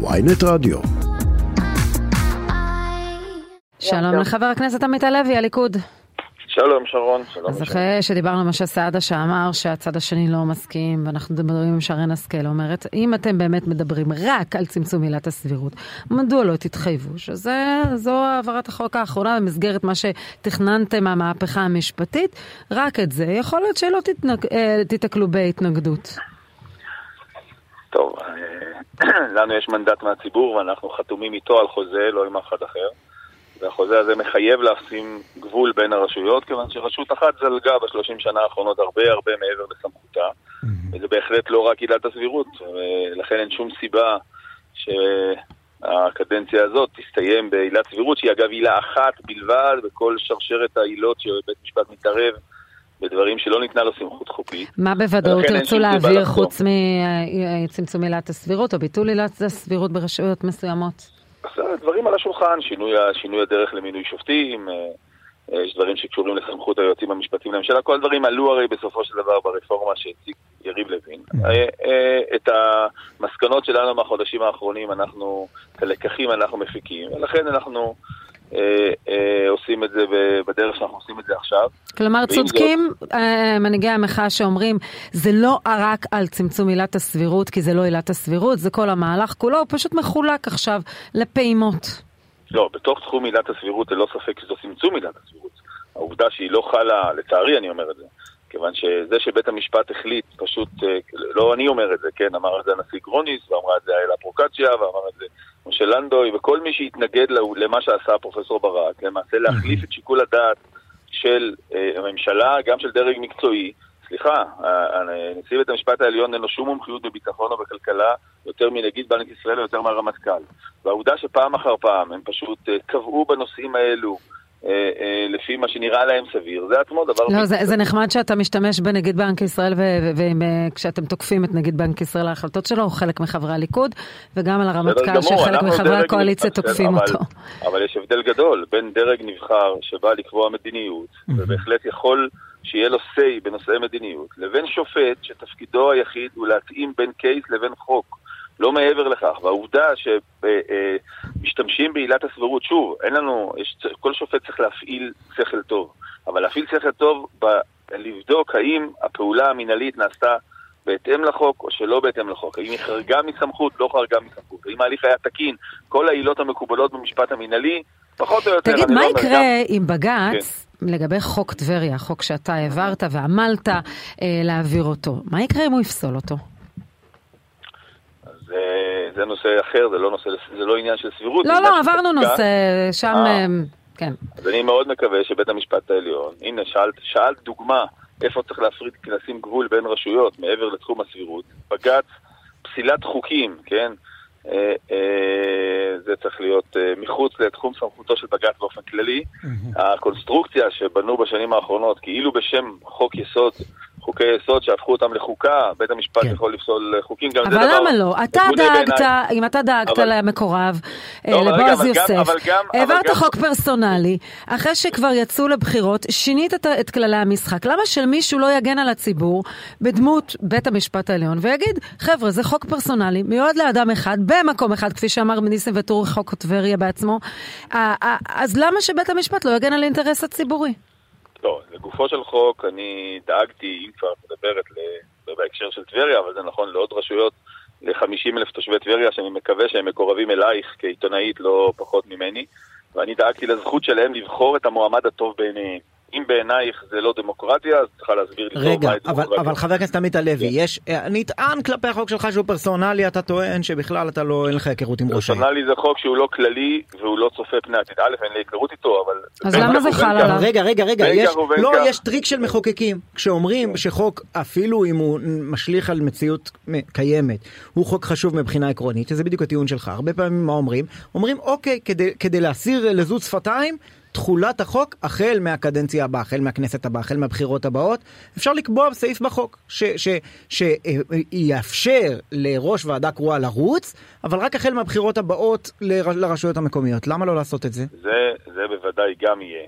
ויינט רדיו. שלום לחבר הכנסת עמית הלוי, הליכוד. שלום שרון, שלום. אז אחרי שדיברנו עם משה סעדה שאמר שהצד השני לא מסכים, ואנחנו מדברים עם שרן השכל, אומרת, אם אתם באמת מדברים רק על צמצום עילת הסבירות, מדוע לא תתחייבו שזו העברת החוק האחרונה במסגרת מה שתכננתם מהמהפכה המשפטית, רק את זה, יכול להיות שלא. אה, תיתקלו בהתנגדות. לנו יש מנדט מהציבור ואנחנו חתומים איתו על חוזה, לא עם אף אחד אחר. והחוזה הזה מחייב לשים גבול בין הרשויות, כיוון שרשות אחת זלגה בשלושים שנה האחרונות הרבה הרבה מעבר לסמכותה. וזה בהחלט לא רק עילת הסבירות, ולכן אין שום סיבה שהקדנציה הזאת תסתיים בעילת סבירות, שהיא אגב עילה אחת בלבד בכל שרשרת העילות שבית משפט מתערב. בדברים שלא ניתנה לו סמכות חוקית. מה בוודאות תרצו להעביר חוץ מצמצום עילת הסבירות או ביטול עילת הסבירות ברשויות מסוימות? דברים על השולחן, שינוי, שינוי הדרך למינוי שופטים, אה, אה, יש דברים שקשורים לסמכות היועצים המשפטיים לממשלה, כל הדברים עלו הרי בסופו של דבר ברפורמה שהציג יריב לוין. אה, את המסקנות שלנו מהחודשים האחרונים, אנחנו, את הלקחים אנחנו מפיקים, ולכן אנחנו... אה, אה, עושים את זה בדרך שאנחנו עושים את זה עכשיו. כלומר, צודקים זאת... אה, מנהיגי המחאה שאומרים, זה לא רק על צמצום עילת הסבירות, כי זה לא עילת הסבירות, זה כל המהלך כולו, הוא פשוט מחולק עכשיו לפעימות. לא, בתוך תחום עילת הסבירות ללא ספק שזה צמצום עילת הסבירות. העובדה שהיא לא חלה, לצערי אני אומר את זה, כיוון שזה שבית המשפט החליט, פשוט, לא אני אומר את זה, כן, אמר את זה הנשיא גרוניס, ואמרה את זה איילה פרוקצ'יה, ואמר את זה משה לנדוי וכל מי שהתנגד למה שעשה פרופסור ברק, למעשה להחליף את שיקול הדעת של אה, הממשלה, גם של דרג מקצועי. סליחה, נשיא בית המשפט העליון אין לו שום מומחיות בביטחון או בכלכלה יותר מנגיד בנק ישראל או יותר מהרמטכ"ל. והעובדה שפעם אחר פעם הם פשוט אה, קבעו בנושאים האלו אה, אה, לפי מה שנראה להם סביר, זה עצמו דבר... לא, זה, זה נחמד שאתה משתמש בנגיד בנק ישראל וכשאתם תוקפים את נגיד בנק ישראל על ההחלטות שלו, הוא חלק מחברי הליכוד, וגם על הרמטכ"ל שחלק מחברי הקואליציה תוקפים אבל, אותו. אבל יש הבדל גדול בין דרג נבחר שבא לקבוע מדיניות, ובהחלט יכול שיהיה לו say בנושאי מדיניות, לבין שופט שתפקידו היחיד הוא להתאים בין קייס לבין חוק. לא מעבר לכך. והעובדה שמשתמשים בעילת הסבירות, שוב, אין לנו, יש, כל שופט צריך להפעיל שכל טוב, אבל להפעיל שכל טוב, ב, לבדוק האם הפעולה המינהלית נעשתה בהתאם לחוק או שלא בהתאם לחוק. האם היא חרגה מסמכות, לא חרגה מסמכות. האם ההליך היה תקין, כל העילות המקובלות במשפט המינהלי, פחות או יותר. תגיד, מה לא יקרה אם בג"ץ... כן. לגבי חוק טבריה, חוק שאתה העברת ועמלת אה, להעביר אותו, מה יקרה אם הוא יפסול אותו? זה נושא אחר, זה לא, נושא, זה לא עניין של סבירות. לא, לא, עברנו נושא, שם, אה, אמ, כן. אז אני מאוד מקווה שבית המשפט העליון, הנה, שאלת, שאלת דוגמה איפה צריך להפריד, לשים גבול בין רשויות מעבר לתחום הסבירות. בג"ץ, פסילת חוקים, כן? אה, אה, זה צריך להיות מחוץ לתחום סמכותו של בג"ץ באופן כללי. הקונסטרוקציה שבנו בשנים האחרונות, כאילו בשם חוק יסוד חוקי יסוד שהפכו אותם לחוקה, בית המשפט כן. יכול לפסול חוקים, גם זה דבר... אבל למה לא? אתה דאגת, אם אתה דאגת אבל... למקורב, לא, לבועז יוסף, אבל גם, העברת גם... חוק פרסונלי, אחרי שכבר יצאו לבחירות, שינית את, את כללי המשחק. למה שמישהו לא יגן על הציבור בדמות בית המשפט העליון ויגיד, חבר'ה, זה חוק פרסונלי, מיועד לאדם אחד, במקום אחד, כפי שאמר ניסים וטורי, חוק טבריה בעצמו, אז למה שבית המשפט לא יגן על האינטרס הציבורי? לא, לגופו של חוק אני דאגתי, אם כבר את מדברת בהקשר של טבריה, אבל זה נכון לעוד רשויות, ל-50 אלף תושבי טבריה, שאני מקווה שהם מקורבים אלייך כעיתונאית לא פחות ממני, ואני דאגתי לזכות שלהם לבחור את המועמד הטוב בעיניהם. אם בעינייך זה לא דמוקרטיה, אז צריכה להסביר לי רגע, אבל, אבל חבר הכנסת עמית הלוי, כן. יש, אה, נטען כלפי החוק שלך שהוא פרסונלי, אתה טוען שבכלל אתה לא, אין לך היכרות עם ראש העיר. פרסונלי זה חוק שהוא לא כללי והוא לא צופה פני עתיד. א', אין לי היכרות איתו, אבל... אז למה זה חל עליו? רגע, רגע, רגע, יש, לא, כך. יש טריק של מחוקקים. כשאומרים שחוק, אפילו אם הוא משליך על מציאות קיימת, הוא חוק חשוב מבחינה עקרונית, שזה בדיוק הטיעון שלך. הרבה פעמים מה אומרים? אומרים, אוקיי, כדי, כדי להסיר לזות שפתיים, תחולת החוק החל מהקדנציה הבאה, החל מהכנסת הבאה, החל מהבחירות הבאות. אפשר לקבוע סעיף בחוק שיאפשר לראש ועדה קרואה לרוץ, אבל רק החל מהבחירות הבאות לרשויות המקומיות. למה לא לעשות את זה? זה, זה בוודאי גם יהיה.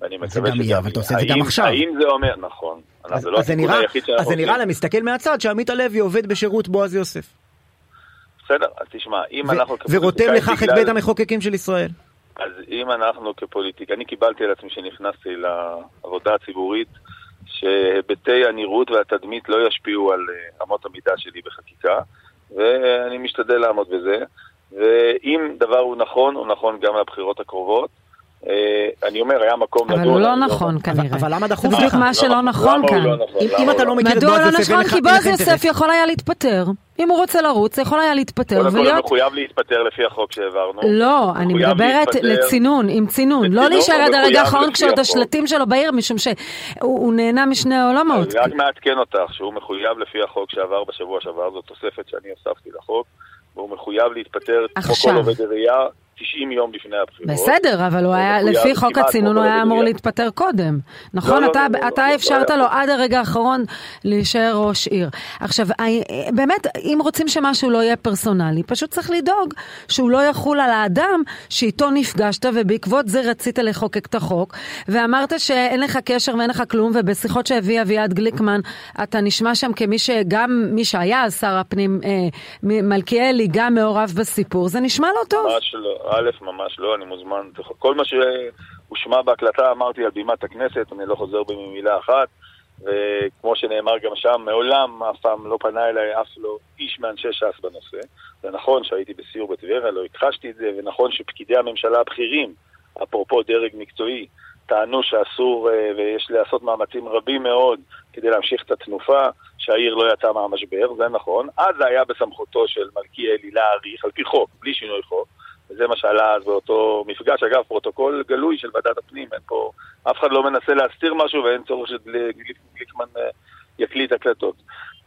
ואני מקווה שגם יהיה, אבל אתה עושה את זה גם עכשיו. האם זה אומר, נכון. אז, לא אז זה נראה, אז זה נראה לה, מסתכל מהצד, שעמית הלוי עובד בשירות בועז יוסף. בסדר, אז תשמע, אם אנחנו ורותם לכך. את בית המחוקקים של ישראל. אז אם אנחנו כפוליטיקה, אני קיבלתי על עצמי שנכנסתי לעבודה הציבורית, שהיבטי הנראות והתדמית לא ישפיעו על אה, אמות המידה שלי בחקיקה, ואני משתדל לעמוד בזה. ואם דבר הוא נכון, הוא נכון גם לבחירות הקרובות. אה, אני אומר, היה מקום לדון. אבל הוא לא נכון כנראה. אבל למה דחוף לך? זה בדיוק מה שלא נכון כאן. לא נכון? אם אתה לא מכיר את בועז יוסף, מדוע לא נכון? כי בועז יוסף יכול היה להתפטר. אם הוא רוצה לרוץ, יכול היה להתפטר ולהיות... קודם כל הוא מחויב להתפטר לפי החוק שהעברנו. לא, אני מדברת לצינון, עם צינון. לא להישאר עד הרגע האחרון כשעוד השלטים שלו בעיר, משום שהוא נהנה משני העולמות. אני רק מעדכן אותך שהוא מחויב לפי החוק שעבר בשבוע שעבר, זו תוספת שאני הוספתי לחוק, והוא מחויב להתפטר כמו כל עובד עירייה 90 יום לפני הבחירות. בסדר, אבל הוא היה, לפי חוק הצינון הוא היה אמור להתפטר קודם. נכון? לא, אתה, לא, לא, אתה לא, אפשרת לא לו עד הרגע האחרון להישאר ראש עיר. עכשיו, באמת, אם רוצים שמשהו לא יהיה פרסונלי, פשוט צריך לדאוג שהוא לא יחול על האדם שאיתו נפגשת ובעקבות זה רצית לחוקק את החוק, ואמרת שאין לך קשר ואין לך כלום, ובשיחות שהביא אביעד גליקמן, אתה נשמע שם כמי שגם מי שהיה שר הפנים אה, מלכיאלי, גם מעורב בסיפור, זה נשמע לא טוב. ממש לא. א', ממש לא, אני מוזמן, כל מה שהושמע בהקלטה אמרתי על בימת הכנסת, אני לא חוזר בי ממילה אחת, וכמו שנאמר גם שם, מעולם אף פעם לא פנה אליי אף לא איש מאנשי ש"ס בנושא. זה נכון שהייתי בסיור בטבריה, לא הכחשתי את זה, ונכון שפקידי הממשלה הבכירים, אפרופו דרג מקצועי, טענו שאסור אה, ויש לעשות מאמצים רבים מאוד כדי להמשיך את התנופה, שהעיר לא יצאה מהמשבר, זה נכון. אז זה היה בסמכותו של מלכיאלי להאריך, על פי חוק, בלי שינוי חוק. וזה מה שעלה אז באותו מפגש. אגב, פרוטוקול גלוי של ועדת הפנים, אין פה, אף אחד לא מנסה להסתיר משהו ואין צורך שגליקמן אה, יקליט הקלטות.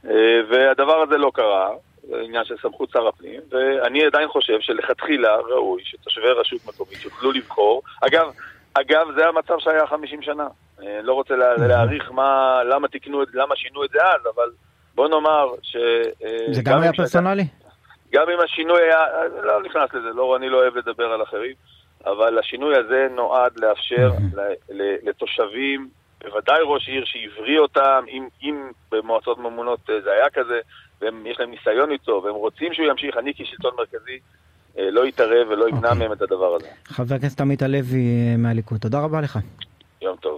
אה, והדבר הזה לא קרה, זה עניין של סמכות שר הפנים, ואני עדיין חושב שלכתחילה ראוי שתושבי רשות מקומית יוכלו לבחור. אגב, אגב, זה המצב שהיה 50 שנה. אה, לא רוצה להעריך מה, למה תיקנו את זה, למה שינו את זה אז, אבל בוא נאמר ש... זה גם היה פרסונלי? גם אם השינוי היה, לא נכנס לזה, לא, אני לא אוהב לדבר על אחרים, אבל השינוי הזה נועד לאפשר לתושבים, בוודאי ראש עיר שהבריא אותם, אם, אם במועצות ממונות אה, זה היה כזה, ויש להם ניסיון איתו, והם רוצים שהוא ימשיך, אני כשלטון מרכזי אה, לא יתערב ולא ימנע okay. אוקיי. מהם את הדבר הזה. חבר הכנסת עמית הלוי אה, מהליכוד, תודה רבה לך. יום טוב.